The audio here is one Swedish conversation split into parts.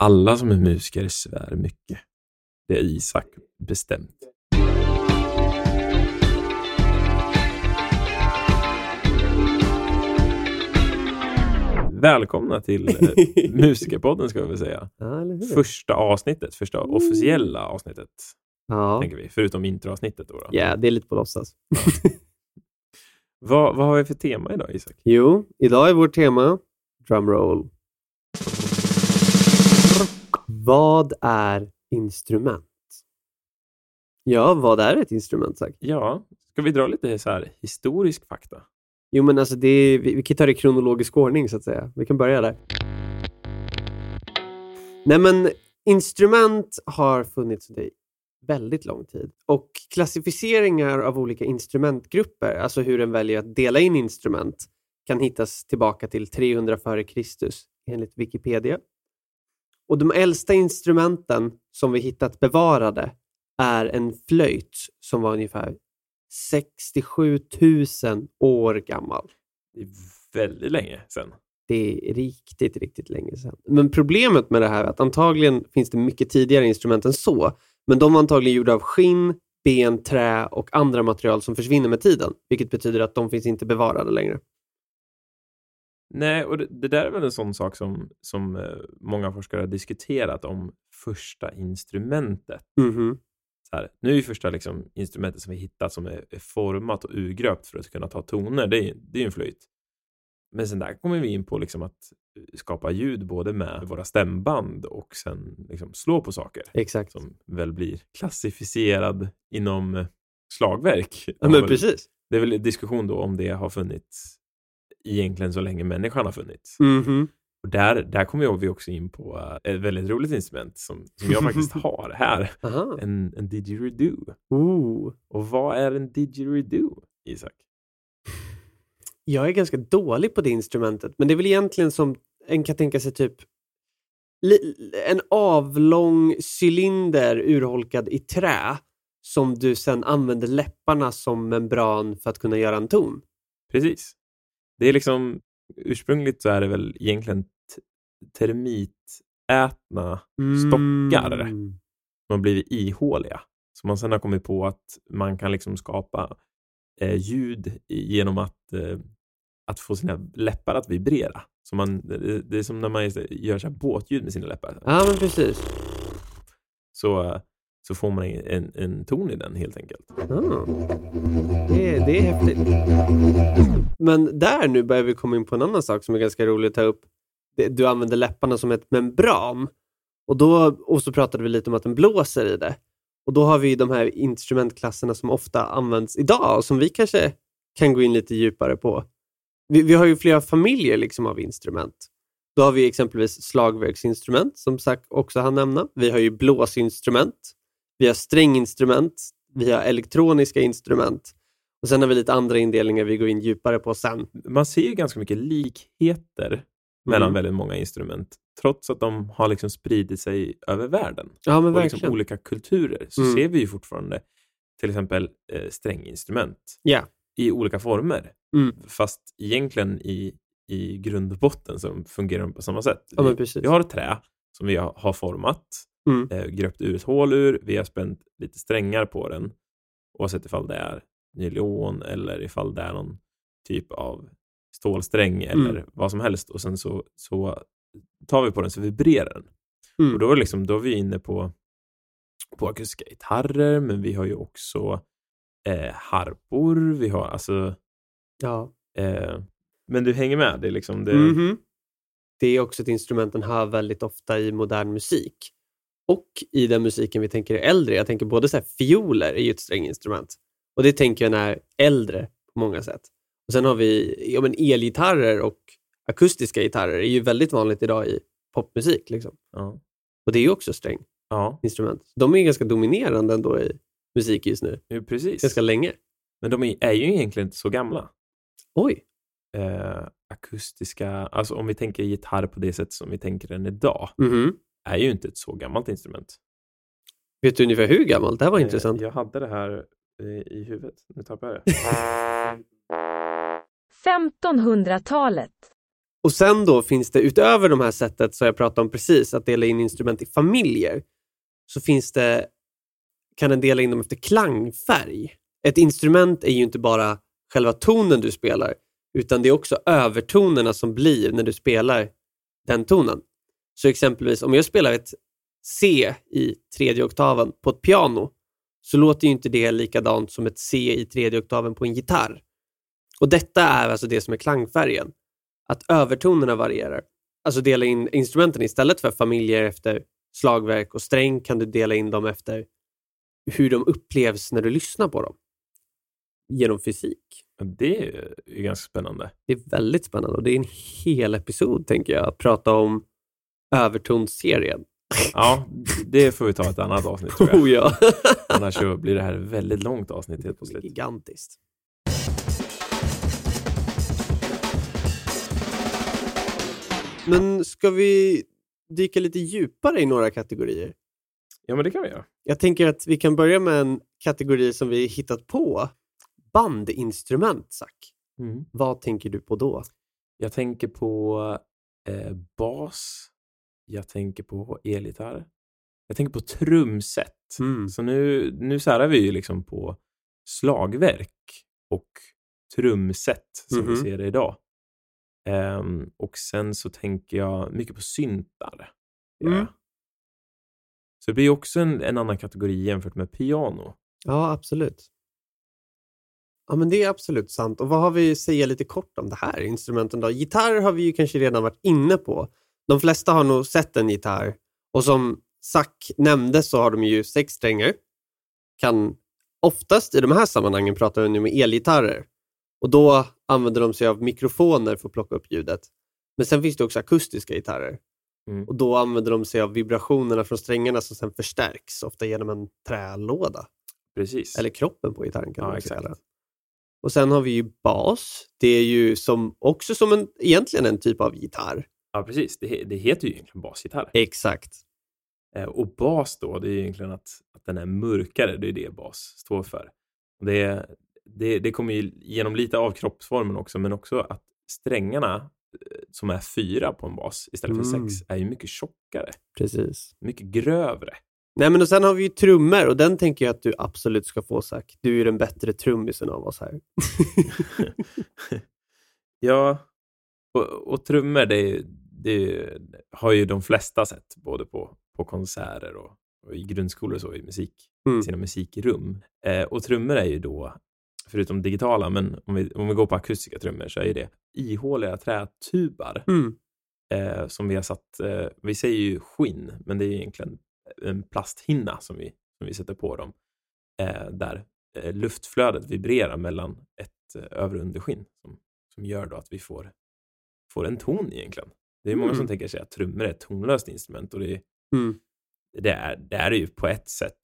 Alla som är musiker svär mycket. Det är Isak bestämt. Välkomna till eh, Musikerpodden ska vi väl säga. Ja? Första avsnittet, första officiella avsnittet, ja. tänker vi. Förutom introavsnittet. Ja, det är lite på låtsas. Vad, vad har vi för tema idag, Isak? Jo, idag är vårt tema drumroll. Vad är instrument? Ja, vad är ett instrument? Sagt? Ja, ska vi dra lite så här historisk fakta? Jo, men alltså det är, vi, vi kan ta det i kronologisk ordning så att säga. Vi kan börja där. Nej, men instrument har funnits under väldigt lång tid och klassificeringar av olika instrumentgrupper, alltså hur en väljer att dela in instrument, kan hittas tillbaka till 300 f.Kr. enligt Wikipedia. Och de äldsta instrumenten som vi hittat bevarade är en flöjt som var ungefär 67 000 år gammal. Det är väldigt länge sedan. Det är riktigt, riktigt länge sedan. Men problemet med det här är att antagligen finns det mycket tidigare instrument än så. Men de var antagligen gjorda av skinn, ben, trä och andra material som försvinner med tiden. Vilket betyder att de finns inte bevarade längre. Nej, och det, det där är väl en sån sak som, som eh, många forskare har diskuterat om första instrumentet. Mhm. Så här, nu är ju första liksom, instrumentet som vi hittat som är, är format och urgröpt för att kunna ta toner, det är, det är en flöjt. Men sen där kommer vi in på liksom att skapa ljud både med våra stämband och sen liksom slå på saker. Exakt. Som väl blir klassificerad inom eh, slagverk. Ja, men precis. Det är väl en diskussion då om det har funnits egentligen så länge människan har funnits. Mhm. Och där, där kommer vi också in på eh, ett väldigt roligt instrument som, som jag faktiskt har här. Aha. En, en didgeridoo. Ooh. Och vad är en didgeridoo, Isak? Jag är ganska dålig på det instrumentet, men det är väl egentligen som en kan tänka sig typ en avlång cylinder urholkad i trä som du sen använder läpparna som membran för att kunna göra en ton. Precis. Det är liksom, ursprungligt så är det väl egentligen termitätna stockar Mm. som har blivit ihåliga. Så man sen har kommit på att man kan liksom skapa eh, ljud genom att, eh, att få sina läppar att vibrera. Så man, det, är som när man gör så båtljud med sina läppar. Ja, men precis. Så, så får man en, en ton i den helt enkelt. Ah. Det, är- det är häftigt. Men där nu börjar vi komma in på en annan sak som är ganska rolig att ta upp. Du använder läpparna som ett membran och, då, och så pratade vi lite om att den blåser i det. Och då har vi de här instrumentklasserna som ofta används idag och som vi kanske kan gå in lite djupare på. Vi, vi har ju flera familjer liksom av instrument. Då har vi exempelvis slagverksinstrument som Zack också han nämna. Vi har ju blåsinstrument. Vi har stränginstrument. Vi har elektroniska instrument. Och sen har vi lite andra indelningar vi går in djupare på sen. Man ser ju ganska mycket likheter mellan Mm. väldigt många instrument. Trots att de har liksom spridit sig över världen. Ja, men och liksom verkligen. olika kulturer så Mm. ser vi ju fortfarande till exempel eh, stränginstrument Ja. i olika former. Mm. Fast egentligen i, i grund och botten så fungerar de på samma sätt. Ja, vi, vi har trä som vi har format, Mm. eh, gröpt ur ett hål ur, vi har spänt lite strängar på den oavsett ifall det är nylon eller ifall det är någon typ av stålsträng eller Mm. vad som helst och sen så, så tar vi på den så vibrerar den. Mm. Och då liksom, då är vi inne på, på akustiska gitarrer, men vi har ju också eh, harpor, vi har alltså Ja. eh, men du hänger med? Det är liksom det, Mhm. Det är också ett instrument den hör väldigt ofta i modern musik. Och i den musiken vi tänker är äldre. Jag tänker både så här, fioler är ju ett stränginstrument. Och det tänker jag är äldre på många sätt. Och Sen har vi ja, men elgitarrer och akustiska gitarrer är ju väldigt vanligt idag i popmusik. Liksom. Ja. Och det är ju också stränginstrument. ja, De är ganska dominerande ändå i musik just nu. jo, precis. Ganska länge. Men de är, ju egentligen inte så gamla. Oj. Eh, akustiska, alltså om vi tänker gitarr på det sätt som vi tänker den idag, Mhm. Är ju inte ett så gammalt instrument. Vet du ungefär hur gammalt? Det här var intressant. Eh, jag hade det här eh, i huvudet, nu tappade jag det. 1500-talet. Och sen då finns det utöver de här sättet som jag pratade om precis, att dela in instrument i familjer, så finns det, kan den dela in dem efter klangfärg. Ett instrument är ju inte bara själva tonen du spelar, utan det är också övertonerna som blir när du spelar den tonen. Så exempelvis om jag spelar ett C i tredje oktaven på ett piano så låter ju inte det likadant som ett C i tredje oktaven på en gitarr. Och detta är alltså det som är klangfärgen. Att övertonerna varierar. Alltså dela in instrumenten istället för familjer efter slagverk och sträng kan du dela in dem efter hur de upplevs när du lyssnar på dem. Genom fysik. Det är ganska spännande. Det är väldigt spännande och det är en hel episod, tänker jag, att prata om övertonsserien. Ja, det får vi ta ett annat avsnitt tror jag. Oh ja! Annars så blir det här ett väldigt långt avsnitt helt plötsligt. Gigantiskt. Men ska vi dyka lite djupare i några kategorier? Ja, men det kan vi göra. Jag tänker att vi kan börja med en kategori som vi hittat på. Bandinstrument, Zack. Mm. Vad tänker du på då? Jag tänker på eh, bas. Jag tänker på elgitarr. Jag tänker på trumset. Mm. Så nu, nu särar vi ju liksom på slagverk och trumset som vi Mhm. ser det idag. Ehm, och sen så tänker jag mycket på syntar. Ja. Mm. Så det blir också en, en annan kategori jämfört med piano. Ja, absolut. Ja, men det är absolut sant. Och vad har vi att säga lite kort om det här instrumenten då? Gitarr har vi ju kanske redan varit inne på. De flesta har nog sett en gitarr och som Zack nämnde så har de ju sex strängar. Kan oftast i de här sammanhangen prata med elgitarrer och då använder de sig av mikrofoner för att plocka upp ljudet. Men sen finns det också akustiska gitarrer Mm. och då använder de sig av vibrationerna från strängarna som sen förstärks, ofta genom en trälåda. Precis. Eller kroppen på gitarren kan Ja, man det. Och sen har vi ju bas. Det är ju som, också som en, egentligen en typ av gitarr. Ja, precis. Det, det heter ju egentligen basgitarr. Exakt. Eh, och bas då, det är egentligen att, att den är mörkare. Det är det bas står för. Det, det, det kommer ju genom lite av kroppsformen också, men också att strängarna eh, som är fyra på en bas istället för Mm. sex är ju mycket tjockare, Precis. mycket grövre. Nej, men och sen har vi ju trummor och den tänker jag att du absolut ska få Zack. Du är ju den bättre trummisen av oss här. Ja, och, och trummor, det, det har ju de flesta sett, både på, på konserter och, och i grundskolor och så, i musik, Mm. sina musikrum. Eh, och trummor är ju då, förutom digitala, men om vi, om vi går på akustiska trummor så är det ihåliga trätubar Mm. eh, som vi har satt, eh, vi säger ju skinn, men det är egentligen en plasthinna som vi, som vi sätter på dem, eh, där eh, luftflödet vibrerar mellan ett eh, övre och underskinn som, som gör då att vi får, får en ton egentligen. Det är många som Mm. tänker sig att trummor är ett tonlöst instrument och det, är- Mm. det, är, det är det ju på ett sätt,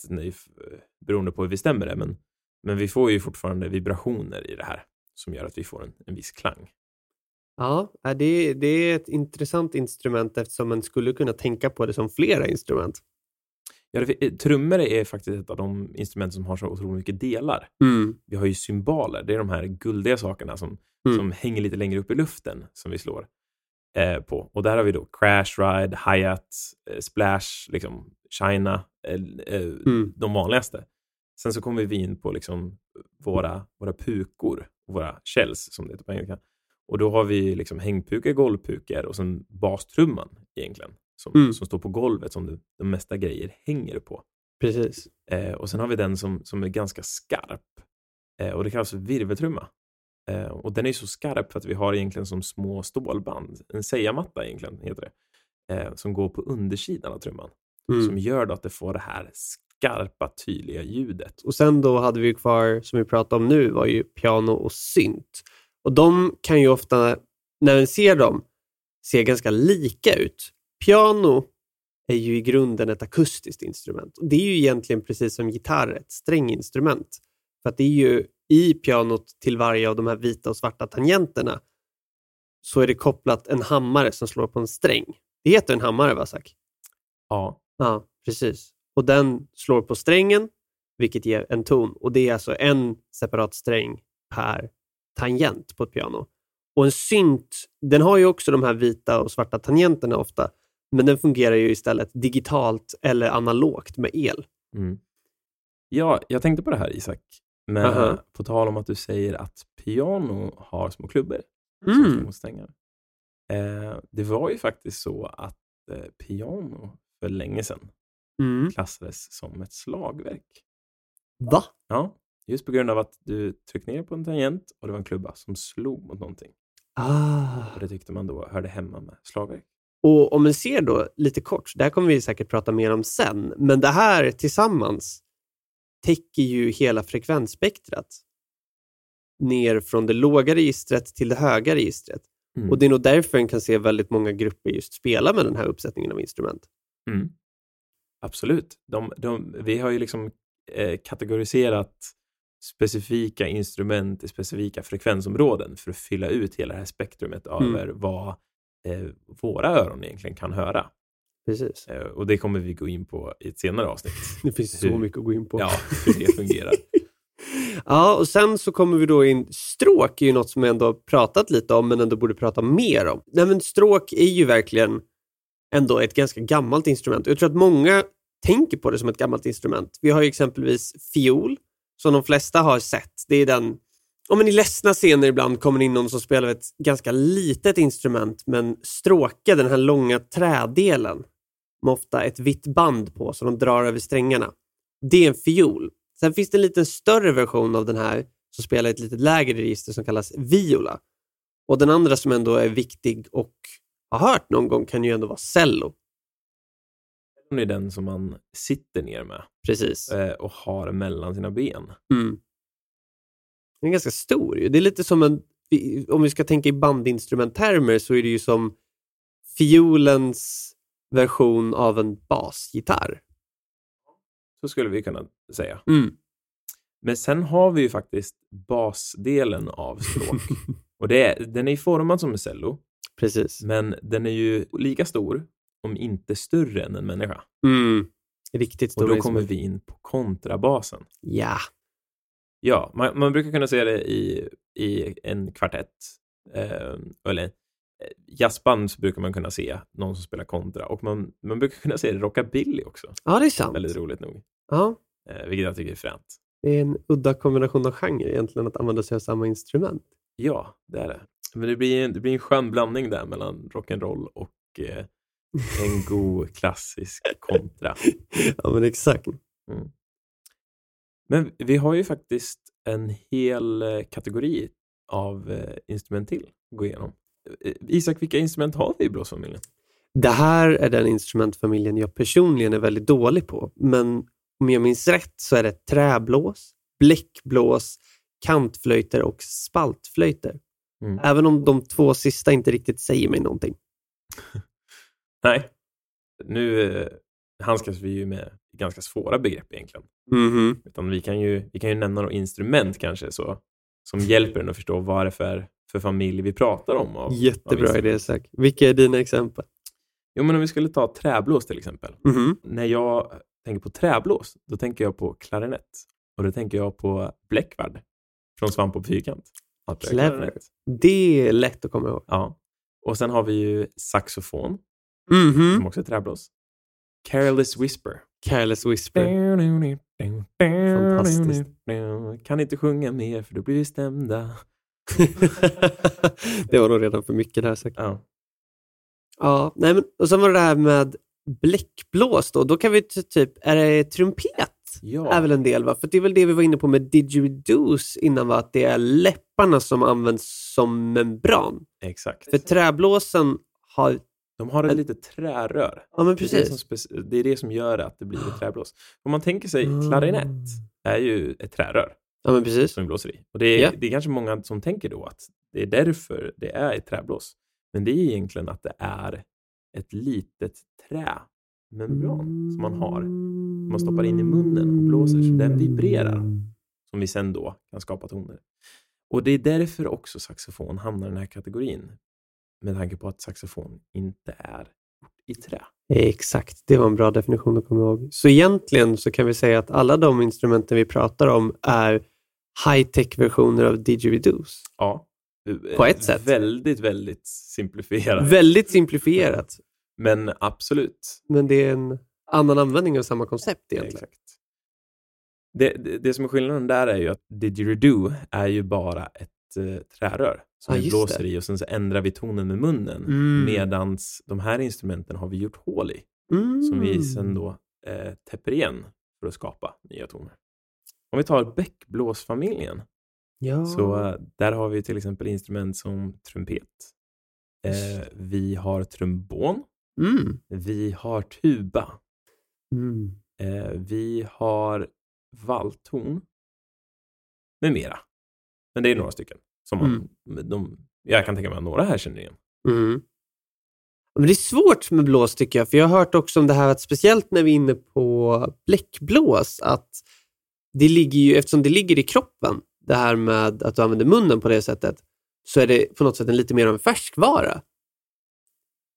beroende på hur vi stämmer det, men, men vi får ju fortfarande vibrationer i det här som gör att vi får en, en viss klang. Ja, det, det är ett intressant instrument eftersom man skulle kunna tänka på det som flera instrument. Ja, det, eh, trummor är faktiskt ett av de instrument som har så otroligt mycket delar. Mm. Vi har ju cymbaler, det är de här guldiga sakerna som, Mm. som hänger lite längre upp i luften som vi slår eh, på. Och där har vi då crash ride, hi-hat, eh, splash, liksom China, eh, eh, Mm. de vanligaste. Sen så kommer vi in på liksom våra, våra pukor, våra shells som det heter på engelska. Och då har vi liksom hängpukor, golvpukor och sen bastrumman egentligen. Som, Mm. som står på golvet som det, de mesta grejer hänger på. Precis. Eh, och sen har vi den som, som är ganska skarp. Eh, och det kallas virveltrumma. Eh, och den är så skarp för att vi har egentligen som små stålband, en sejamatta egentligen heter det, eh, som går på undersidan av trumman. Mm. Som gör då att det får det här skarpa, tydliga ljudet. Och sen då hade vi kvar, som vi pratade om nu, var ju piano och synt. Och de kan ju ofta, när man ser dem, se ganska lika ut. Piano är ju i grunden ett akustiskt instrument. Och det är ju egentligen precis som gitarr, ett stränginstrument. För att det är ju i pianot till varje av de här vita och svarta tangenterna så är det kopplat en hammare som slår på en sträng. Det heter en hammare, va Zack? Ja, Ja, precis. Och den slår på strängen, vilket ger en ton. Och det är alltså en separat sträng per tangent på ett piano. Och en synt, den har ju också de här vita och svarta tangenterna ofta, men den fungerar ju istället digitalt eller analogt med el. Mm. Ja, jag tänkte på det här Isak, med, Aha. på tal om att du säger att piano har små klubbor som Mm. små stängar. Eh, det var ju faktiskt så att eh, piano för länge sedan Mm. klassades som ett slagverk. Va? Ja, just på grund av att du tryckte ner på en tangent och det var en klubba som slog mot någonting. Ah. Och det tyckte man då hörde hemma med slagverk. Och om man ser då lite kort, det här kommer vi säkert prata mer om sen, men det här tillsammans täcker ju hela frekvensspektrat ner från det låga registret till det höga registret. Mm. Och det är nog därför en kan se väldigt många grupper just spela med den här uppsättningen av instrument. Mm. Absolut. De, de, vi har ju liksom eh, kategoriserat specifika instrument i specifika frekvensområden för att fylla ut hela det här spektrumet Mm. över vad eh, våra öron egentligen kan höra. Precis. Eh, och det kommer vi gå in på i ett senare avsnitt. Det finns så mycket att gå in på. Ja, hur det fungerar. Ja, och sen så kommer vi då in, stråk är ju något som vi ändå har pratat lite om, men ändå borde prata mer om. Nej, men stråk är ju verkligen ändå ett ganska gammalt instrument. Jag tror att många tänker på det som ett gammalt instrument. Vi har ju exempelvis fiol, som de flesta har sett. Det är den, om man i ledsna scener ibland kommer in någon som spelar ett ganska litet instrument, men stråke, den här långa trädelen, med ofta ett vitt band på, som de drar över strängarna. Det är en fiol. Sen finns det en lite större version av den här som spelar ett lite lägre register som kallas viola. Och den andra som ändå är viktig och har hört någon gång kan ju ändå vara cello. Det är den som man sitter ner med Precis. eh, och har mellan sina ben. Mm. Den är ganska stor. Det är lite som en, om vi ska tänka i bandinstrumenttermer så är det ju som fiolens version av en basgitarr. Så skulle vi kunna säga. Mm. Men sen har vi ju faktiskt basdelen av stråk. och det är, den är formad som en cello, Precis. men den är ju lika stor, om inte större än en människa. Mm. Riktigt Och stora då kommer vi in på kontrabasen. Ja. Ja, man, man brukar kunna se det i, i en kvartett. Eh, eller jazzband så brukar man kunna se någon som spelar kontra. Och man, man brukar kunna se rockabilly också. ja, det är sant. Väldigt roligt nog. Ja. Eh, vilket jag tycker är fränt. Det är en udda kombination av genre egentligen att använda sig av samma instrument. Ja, det är det. Men det blir en, det blir en skön blandning där mellan rock'n'roll och eh, en god klassisk kontra. ja, men exakt. Men vi har ju faktiskt en hel eh, kategori av eh, instrument till att gå igenom. Eh, Isak, vilka instrument har vi i blåsfamiljen? Det här är den instrumentfamiljen jag personligen är väldigt dålig på, men om jag minns rätt så är det träblås, bläckblås, kantflöjter och spaltflöjter. Mm. Även om de två sista inte riktigt säger mig någonting. Nej, nu eh, handskas vi ju med ganska svåra begrepp egentligen. Mhm. Utan vi kan ju, vi kan ju nämna några instrument kanske så, som hjälper en att förstå vad det är för, för familj vi pratar om. Av, av Jättebra instrument. idé, Zack. Vilka är dina exempel? Jo, men om vi skulle ta träblås till exempel. Mhm. När jag tänker på träblås, då tänker jag på klarinett. Och då tänker jag på bläckvärd från Svamp och Fyrkant. Clever. Det är lätt att komma ihåg. Ja. Och sen har vi ju saxofon, Mhm. som också är träblås. Careless Whisper. Careless Whisper. Fantastiskt. Kan inte sjunga mer för då blir vi stämda. det var nog redan för mycket där säkert. Ja. Ja, nej men, och sen var det det här med bläckblås då. Då kan vi typ, är det trumpet? Ja. Är väl en del va? För det är väl det vi var inne på med didgeridoos innan va? Att det är läpparna som används som membran. Exakt. För träblåsen har, De har ett litet trärör. ja men Det är det, som precis. det är det som gör att det blir ett träblås. Om man tänker sig klarinett är ju ett trärör Ja men precis. som blåser i. Och det är, Ja. det är kanske många som tänker då att det är därför det är ett träblås. Men det är egentligen att det är ett litet trämembran som man har, som man stoppar in i munnen och blåser så den vibrerar. Som vi sen då kan skapa toner. Och det är därför också saxofon hamnar i den här kategorin. Med tanke på att saxofon inte är i trä. Exakt, det var en bra definition att komma ihåg. Så egentligen så kan vi säga att alla de instrumenten vi pratar om är high-tech versioner av didgeridoos. Ja, På ett sätt. Väldigt, väldigt simplifierat. Väldigt simplifierat. Men absolut. Men det är en annan användning av samma koncept egentligen. Exakt. Det, det, det som är skillnaden där är ju att didgeridoo är ju bara ett eh, trärör som Ja, vi blåser det. i och sen så ändrar vi tonen med munnen. Mm. Medans de här instrumenten har vi gjort hål i Mm. som vi sen då eh, täpper igen för att skapa nya toner. Om vi tar bäckblåsfamiljen Ja. så eh, där har vi till exempel instrument som trumpet. Eh, vi har trombon. Mm. Vi har tuba. Mm. Eh, vi har valthorn med mera. Men det är några stycken. Som man, de, jag kan tänka mig att några här känner igen. Mm. Men det är svårt med blås tycker jag, för jag har hört också om det här att speciellt när vi är inne på bläckblås, att det ligger ju, eftersom det ligger i kroppen, det här med att du använder munnen på det sättet, så är det på något sätt en lite mer av en färskvara.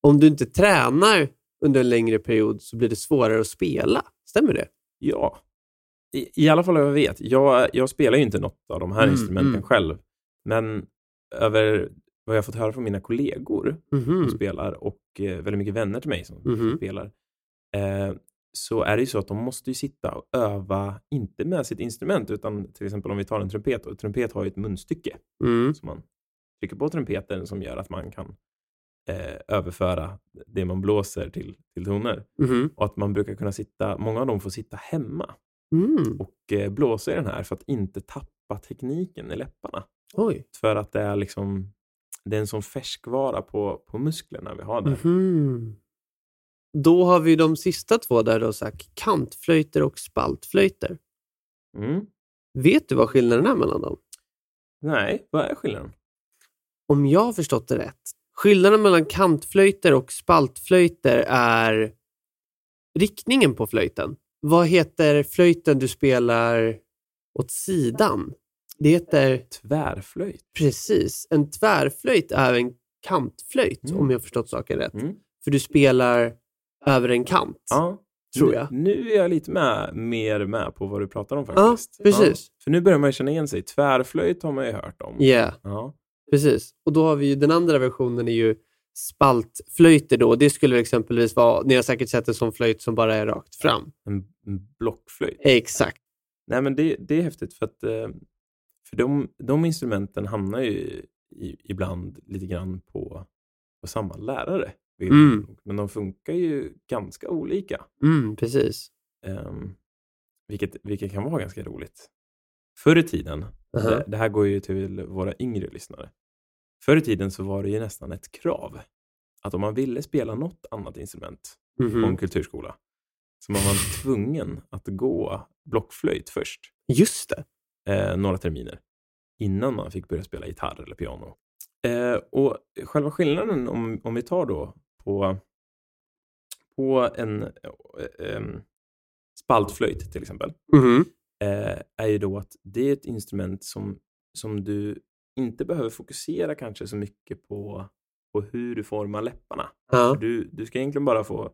Om du inte tränar under en längre period så blir det svårare att spela. Stämmer det? Ja, i, i alla fall vad jag vet. Jag, jag spelar ju inte något av de här Mm, instrumenten mm. själv. Men över vad jag har fått höra från mina kollegor som Mhm. spelar och eh, väldigt mycket vänner till mig som Mhm. spelar. Eh, så är det ju så att de måste ju sitta och öva, inte med sitt instrument, utan till exempel om vi tar en trumpet. Och trumpet har ju ett munstycke Mm. som man trycker på trumpeten som gör att man kan eh, överföra det man blåser till, till toner. Mhm. Och att man brukar kunna sitta, många av dem får sitta hemma Mm. och eh, blåsa i den här för att inte tappa tekniken i läpparna. Oj. För att det är liksom det är en sån färskvara på, på musklerna vi har där. Mhm. Då har vi de sista två där då, sagt, kantflöjter och spaltflöjter. Mm. Vet du vad skillnaden är mellan dem? Nej, vad är skillnaden? Om jag har förstått det rätt. Skillnaden mellan kantflöjter och spaltflöjter är riktningen på flöjten. Vad heter flöjten du spelar åt sidan? Det heter Tvärflöjt. precis, en tvärflöjt är en kantflöjt Mm. om jag förstått saken rätt. Mm. För du spelar över en kant, Ja, tror nu, jag. Nu är jag lite med, mer med på vad du pratar om Ja, faktiskt. precis. För nu börjar man ju känna igen sig. Tvärflöjt har man ju hört om. Ja, Ja. precis. Och då har vi ju den andra versionen är ju spaltflöjter då. Det skulle exempelvis vara, ni har säkert sett en sån flöjt som bara är rakt fram. En, en blockflöjt. Exakt. Nej, men det, det är häftigt för att eh, för de, de instrumenten hamnar ju i, ibland lite grann på, på samma lärare. Mm. Men de funkar ju ganska olika. Mm, precis. ehm, vilket, vilket kan vara ganska roligt. Förr i tiden, Aha. det, det här går ju till våra yngre lyssnare. Förr i tiden så var det ju nästan ett krav att om man ville spela något annat instrument Mhm. på en kulturskola så var man tvungen att gå blockflöjt först. Just det. eh, några terminer innan man fick börja spela gitarr eller piano. Eh, och själva skillnaden om, om vi tar då på, på en eh, spaltflöjt till exempel Mhm. eh, är ju då att det är ett instrument som, som du inte behöver fokusera kanske så mycket på, på hur du formar läpparna. Ja. Du, du ska egentligen bara få,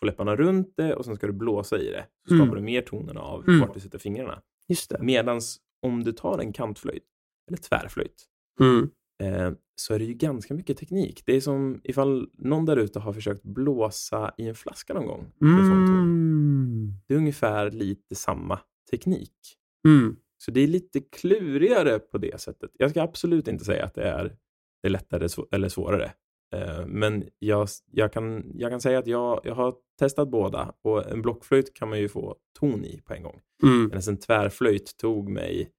få läpparna runt det och sen ska du blåsa i det. Så skapar Mm. du mer tonerna av Mm. vart du sätter fingrarna. Just det. Medans om du tar en kantflöjt eller tvärflöjt Mm. eh, så är det ju ganska mycket teknik. Det är som ifall någon där ute har försökt blåsa i en flaska någon gång. Mm. Det är ungefär lite samma teknik. Mm. Så det är lite klurigare på det sättet. Jag ska absolut inte säga att det är, det är lättare eller svårare. Eh, men jag, jag, kan, jag kan säga att jag, jag har testat båda och en blockflöjt kan man ju få ton i på en gång. Mm. Medan en tvärflöjt tog mig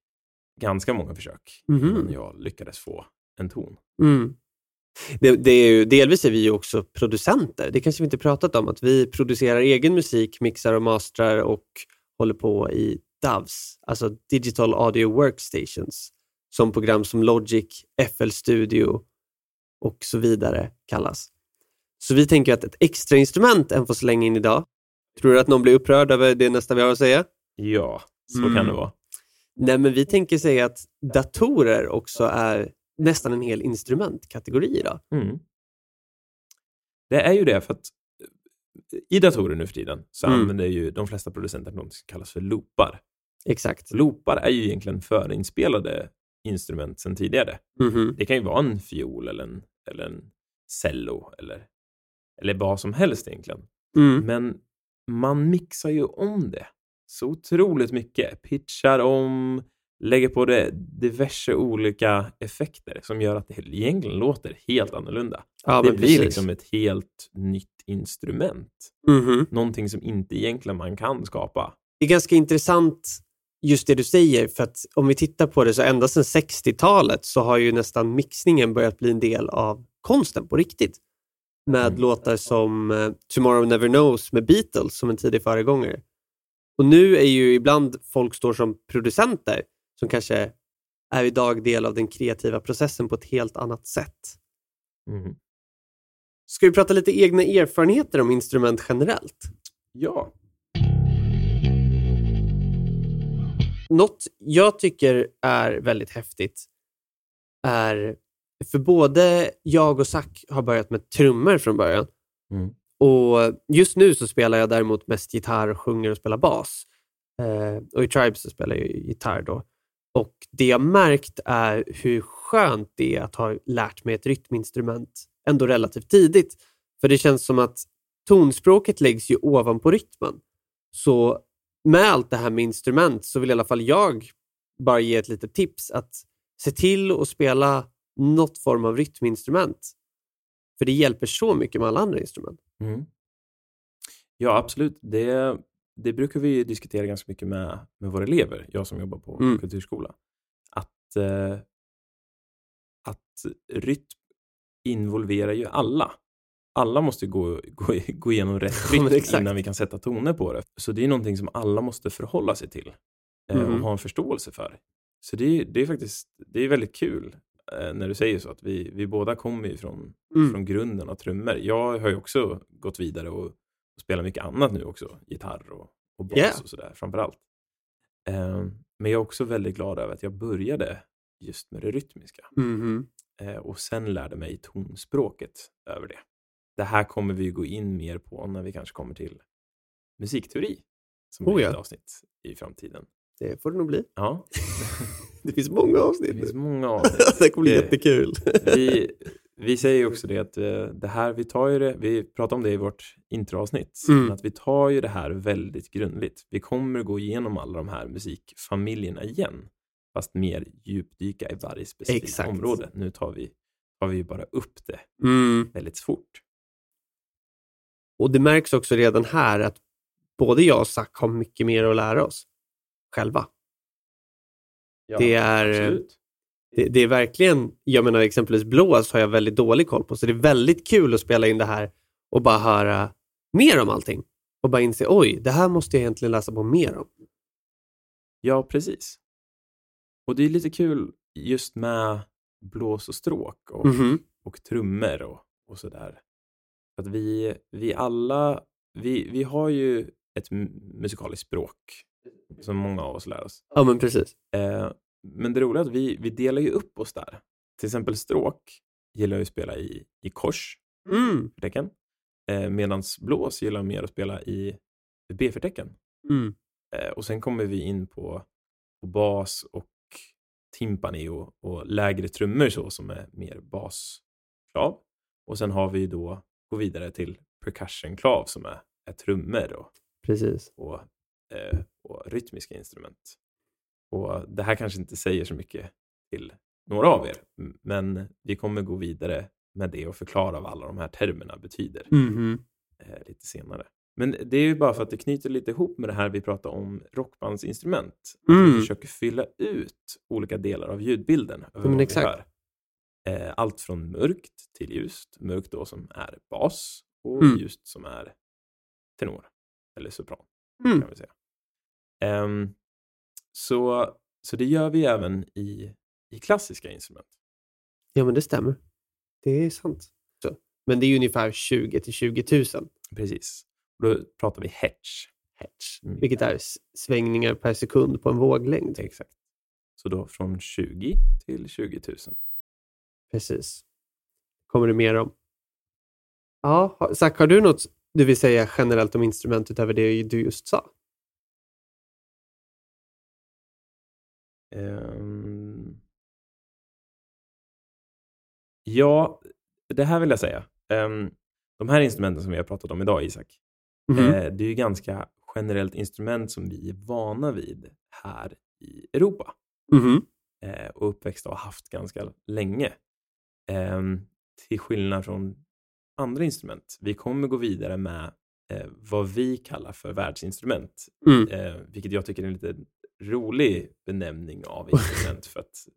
ganska många försök Mhm. innan jag lyckades få en ton. Mm. Det, det är ju, delvis är vi ju också producenter. Det kanske vi inte pratat om, att vi producerar egen musik, mixar och mastrar och håller på i DAWs, alltså Digital Audio Workstations, som program som Logic, FL Studio och så vidare kallas. Så vi tänker att ett extra instrument än får slänga in idag. Tror du att någon blir upprörd över det nästa vi har att säga? Ja, så Mm. kan det vara. Nej, men vi tänker säga att datorer också är nästan en hel instrumentkategori idag. Mm. Det är ju det för att eh, i datorer nu för tiden så Mm. använder ju de flesta producenter något som kallas för loopar. Exakt. Loopar är ju egentligen förinspelade instrument sedan tidigare. Mhm. Det kan ju vara en fiol eller en, eller en cello eller, eller vad som helst egentligen. Mm. Men man mixar ju om det så otroligt mycket. Pitchar om, lägger på det diverse olika effekter som gör att det egentligen låter helt annorlunda. Ja, det blir precis. liksom ett helt nytt instrument. Mhm. Någonting som inte egentligen man kan skapa. Det är ganska intressant just det du säger, för att om vi tittar på det så ända sedan 60-talet så har ju nästan mixningen börjat bli en del av konsten på riktigt. Med Mm. låtar som eh, Tomorrow Never Knows med Beatles som en tidig föregångare. Och nu är ju ibland folk står som producenter som kanske är idag del av den kreativa processen på ett helt annat sätt. Mhm. Ska vi prata lite egna erfarenheter om instrument generellt? Ja. Något jag tycker är väldigt häftigt är, för både jag och Zack har börjat med trummor från början. Mm. Och just nu så spelar jag däremot mest gitarr, sjunger och spelar bas. Eh, och i Tribes så spelar jag gitarr då. Och det jag märkt är hur skönt det är att ha lärt mig ett rytminstrument ändå relativt tidigt. För det känns som att tonspråket läggs ju ovanpå rytmen. Så med allt det här med instrument så vill i alla fall jag bara ge ett litet tips att se till att spela något form av rytminstrument. För det hjälper så mycket med alla andra instrument. Mm. Ja, absolut. Det, det brukar vi diskutera ganska mycket med, med våra elever, jag som jobbar på Mm. kulturskola. Att, eh, att rytm involverar ju alla. Alla måste gå, gå, gå igenom rätt Ja, rytm exakt. innan vi kan sätta toner på det. Så det är någonting som alla måste förhålla sig till eh, och Mhm. ha en förståelse för. Så det är, det är faktiskt det är väldigt kul eh, när du säger så att vi, vi båda kommer ju från, Mm. från grunden av trummor. Jag har ju också gått vidare och, och spelar mycket annat nu också. Gitarr och, och bas Yeah. och sådär framför allt. Eh, men jag är också väldigt glad över att jag började just med det rytmiska Mhm. eh, och sen lärde mig tonspråket över det. Det här kommer vi gå in mer på när vi kanske kommer till musikteori som Oh blir ja. ett avsnitt i framtiden. Det får det nog bli. Ja, Det finns många det avsnitt. finns många avsnitt. det kommer bli Det- jättekul. vi, vi säger också det att eh, det här, vi tar ju det, vi pratar om det i vårt introavsnitt, Mm. att vi tar ju det här väldigt grundligt. Vi kommer gå igenom alla de här musikfamiljerna igen, fast mer djupdyka i varje specifikt område. Nu tar vi, tar vi ju bara upp det Mm. väldigt fort. Och det märks också redan här att både jag och Zack har mycket mer att lära oss själva. Ja, det, är, absolut. det, det är verkligen, jag menar exempelvis blås har jag väldigt dålig koll på, så det är väldigt kul att spela in det här och bara höra mer om allting. Och bara inse, oj, det här måste jag egentligen läsa på mer om. Ja, precis. Och det är lite kul just med blås och stråk och, Mhm. och trummor och, och sådär. Att vi, vi alla, vi, vi har ju ett mu- musikaliskt språk som många av oss lär oss. Ja, men precis. Eh, men det roliga är att vi, vi delar ju upp oss där. Till exempel stråk gillar jag att spela i, i kors, Mm. förtecken. Eh, Medan blås gillar jag mer att spela i B-förtecken. Mm. Eh, och sen kommer vi in på, på bas och timpani och, och lägre trummor så som är mer basklav. Och sen har vi då, gå vidare till percussionklav som är, är trummor och, Precis. och, eh, och rytmiska instrument. Och det här kanske inte säger så mycket till några av er, men vi kommer gå vidare med det och förklara vad alla de här termerna betyder Mhm. eh, lite senare. Men det är ju bara för att det knyter lite ihop med det här vi pratar om rockbandsinstrument. Att Mm. vi försöker fylla ut olika delar av ljudbilden. över men vad vi exakt. hör. Eh, allt från mörkt till ljust. Mörkt då som är bas och Mm. ljust som är tenor eller sopran Mm. kan vi säga. Ehm, så, så det gör vi även i, i klassiska instrument. Ja, men det stämmer. Det är sant. Så. Men det är ungefär 20 till 20 000 Precis. Då pratar vi hertz. hertz, Mm. vilket är svängningar per sekund på en våglängd. Exakt. Så då från 20 till 20 000. Precis. Kommer det mer om. Ja, Zack, har du något du vill säga generellt om instrument utöver det du just sa? Ehm, Ja, det här vill jag säga. Um, de här instrumenten som vi har pratat om idag, Isak, Mhm. eh, det är ju ganska generellt instrument som vi är vana vid här i Europa Mhm. eh, och uppväxta och haft ganska länge. Ehm, till skillnad från andra instrument. Vi kommer gå vidare med eh, vad vi kallar för världsinstrument, Mm. eh, vilket jag tycker är en lite rolig benämning av instrument för att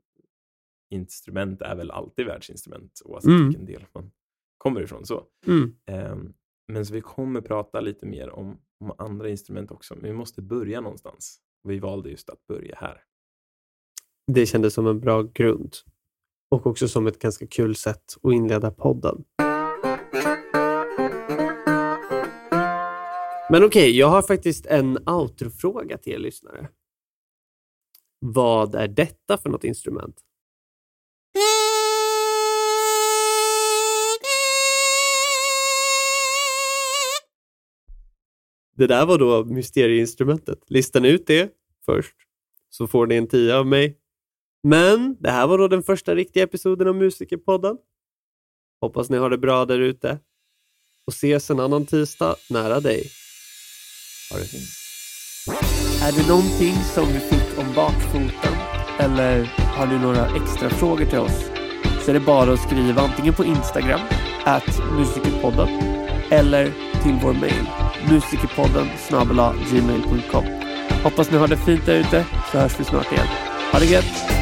instrument är väl alltid världsinstrument oavsett Mm. vilken del man kommer ifrån. Så. Mm. Ehm, men så vi kommer prata lite mer om, om andra instrument också, men vi måste börja någonstans. Vi valde just att börja här. Det kändes som en bra grund. Och också som ett ganska kul sätt att inleda podden. Men okej, jag har faktiskt en outrofråga till er lyssnare. Vad är detta för något instrument? Det där var då mysterieinstrumentet. Listar ni ut det först så får ni en tia av mig. Men det här var då den första riktiga episoden av Musikerpodden. Hoppas ni har det bra där ute. Och ses en annan tisdag nära dig. Ha det fint. Är det någonting som du fick om bakfoten eller har du några extra frågor till oss så är det bara att skriva antingen på Instagram, at musikerpodden eller till vår mail, musikerpodden snabel-a gmail.com. Hoppas ni har det fint där ute så hörs vi snart igen. Ha det gött!